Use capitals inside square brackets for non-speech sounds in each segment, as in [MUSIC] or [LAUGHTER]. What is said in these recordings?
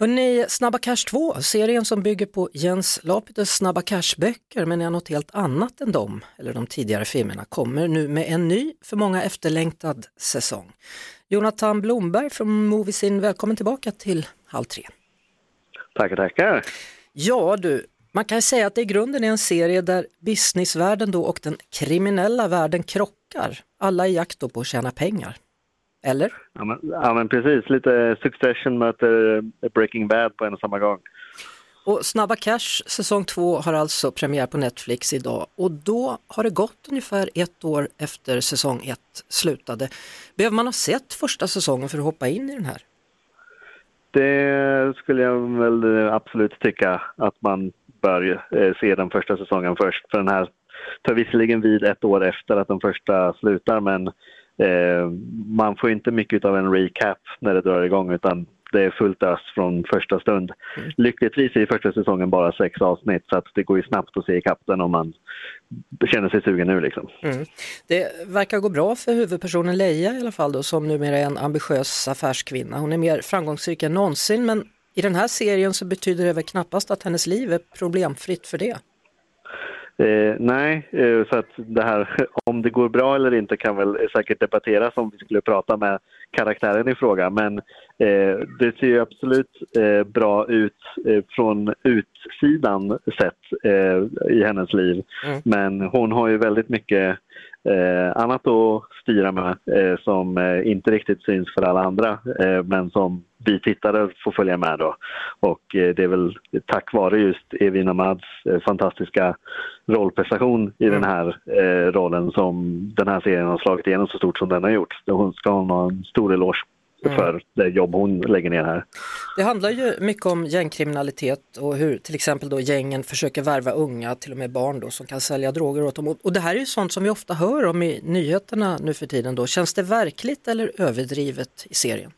Hörrni, Snabba Cash 2, serien som bygger på Jens Lapidus Snabba Cash-böcker men är något helt annat än dem, eller de tidigare filmerna, kommer nu med en ny, för många efterlängtad säsong. Jonathan Blomberg från Moviesin, välkommen tillbaka till Halv tre. Tackar, tackar. Ja du, man kan säga att det i grunden är en serie där businessvärlden då och den kriminella världen krockar. Alla i jakt på att tjäna pengar. Eller? Ja men, ja, men precis, lite Succession möter Breaking Bad på en och samma gång. Och Snabba Cash säsong 2 har alltså premiär på Netflix idag och då har det gått ungefär ett år efter säsong 1 slutade. Behöver man ha sett första säsongen för att hoppa in i den här? Det skulle jag väl absolut tycka att man bör eh, se den första säsongen först. För den här tar visserligen vid ett år efter att den första slutar men eh, man får inte mycket av en recap när det drar igång utan det är fullt ös från första stund. Lyckligtvis är första säsongen bara sex avsnitt så att det går ju snabbt att se ikapp den om man känner sig sugen nu liksom. Mm. Det verkar gå bra för huvudpersonen Leia i alla fall då, som numera är en ambitiös affärskvinna. Hon är mer framgångsrik än någonsin men i den här serien så betyder det väl knappast att hennes liv är problemfritt för det. Eh, nej, eh, så att det här [LAUGHS] om det går bra eller inte kan väl säkert debatteras om vi skulle prata med karaktären i fråga. Men eh, det ser ju absolut eh, bra ut eh, från utsidan sett eh, i hennes liv. Mm. Men hon har ju väldigt mycket eh, annat att styra med eh, som eh, inte riktigt syns för alla andra eh, men som vi tittare får följa med då. Och eh, det är väl tack vare just Evin Ahmads eh, fantastiska rollprestation i den här eh, rollen som den här serien har slagit igenom så stort som den har gjort. Hon ska ha en stor eloge för det jobb hon lägger ner här. Det handlar ju mycket om gängkriminalitet och hur till exempel då gängen försöker värva unga, till och med barn då, som kan sälja droger åt dem. Och- Och det här är ju sånt som vi ofta hör om i nyheterna nu för tiden då. Känns det verkligt eller överdrivet i serien?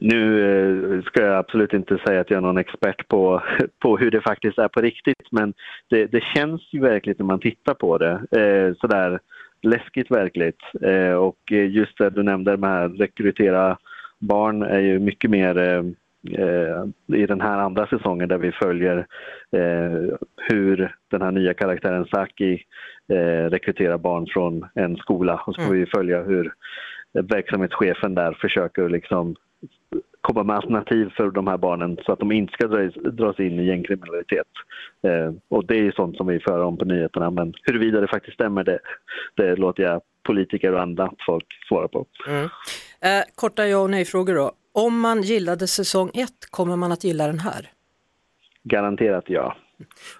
Nu eh, ska jag absolut inte säga att jag är någon expert på, [LAUGHS] på hur det faktiskt är på riktigt men det, det känns ju verkligt när man tittar på det. Eh, sådär läskigt verkligt. Eh, och just det du nämnde med att rekrytera barn är ju mycket mer eh, eh, i den här andra säsongen där vi följer hur den här nya karaktären Saki rekryterar barn från en skola och så får vi följa hur verksamhetschefen där försöker liksom komma med alternativ för de här barnen så att de inte ska dras, dras in i gängkriminalitet. Eh, och det är ju sånt som vi för om på nyheterna men huruvida det faktiskt stämmer det, det låter jag politiker och andra folk svara på. Eh, korta ja och nej-frågor då. Om man gillade säsong 1, kommer man att gilla den här? Garanterat ja.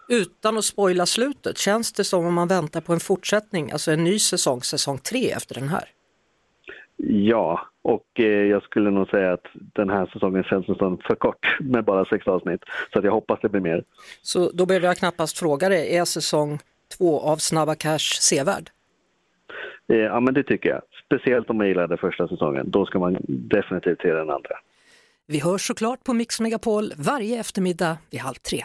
Utan att spoila slutet, känns det som om man väntar på en fortsättning, alltså en ny säsong, säsong 3 efter den här? Ja, och eh, jag skulle nog säga att den här säsongen känns nästan för kort [LAUGHS] med bara sex avsnitt. Så att jag hoppas det blir mer. Så då behöver jag knappast fråga dig, är säsong 2 av Snabba Cash sevärd? Eh, ja, men det tycker jag. Speciellt om man gillade första säsongen. Då ska man definitivt se den andra. Vi hörs såklart på Mix Megapol varje eftermiddag vid halv tre.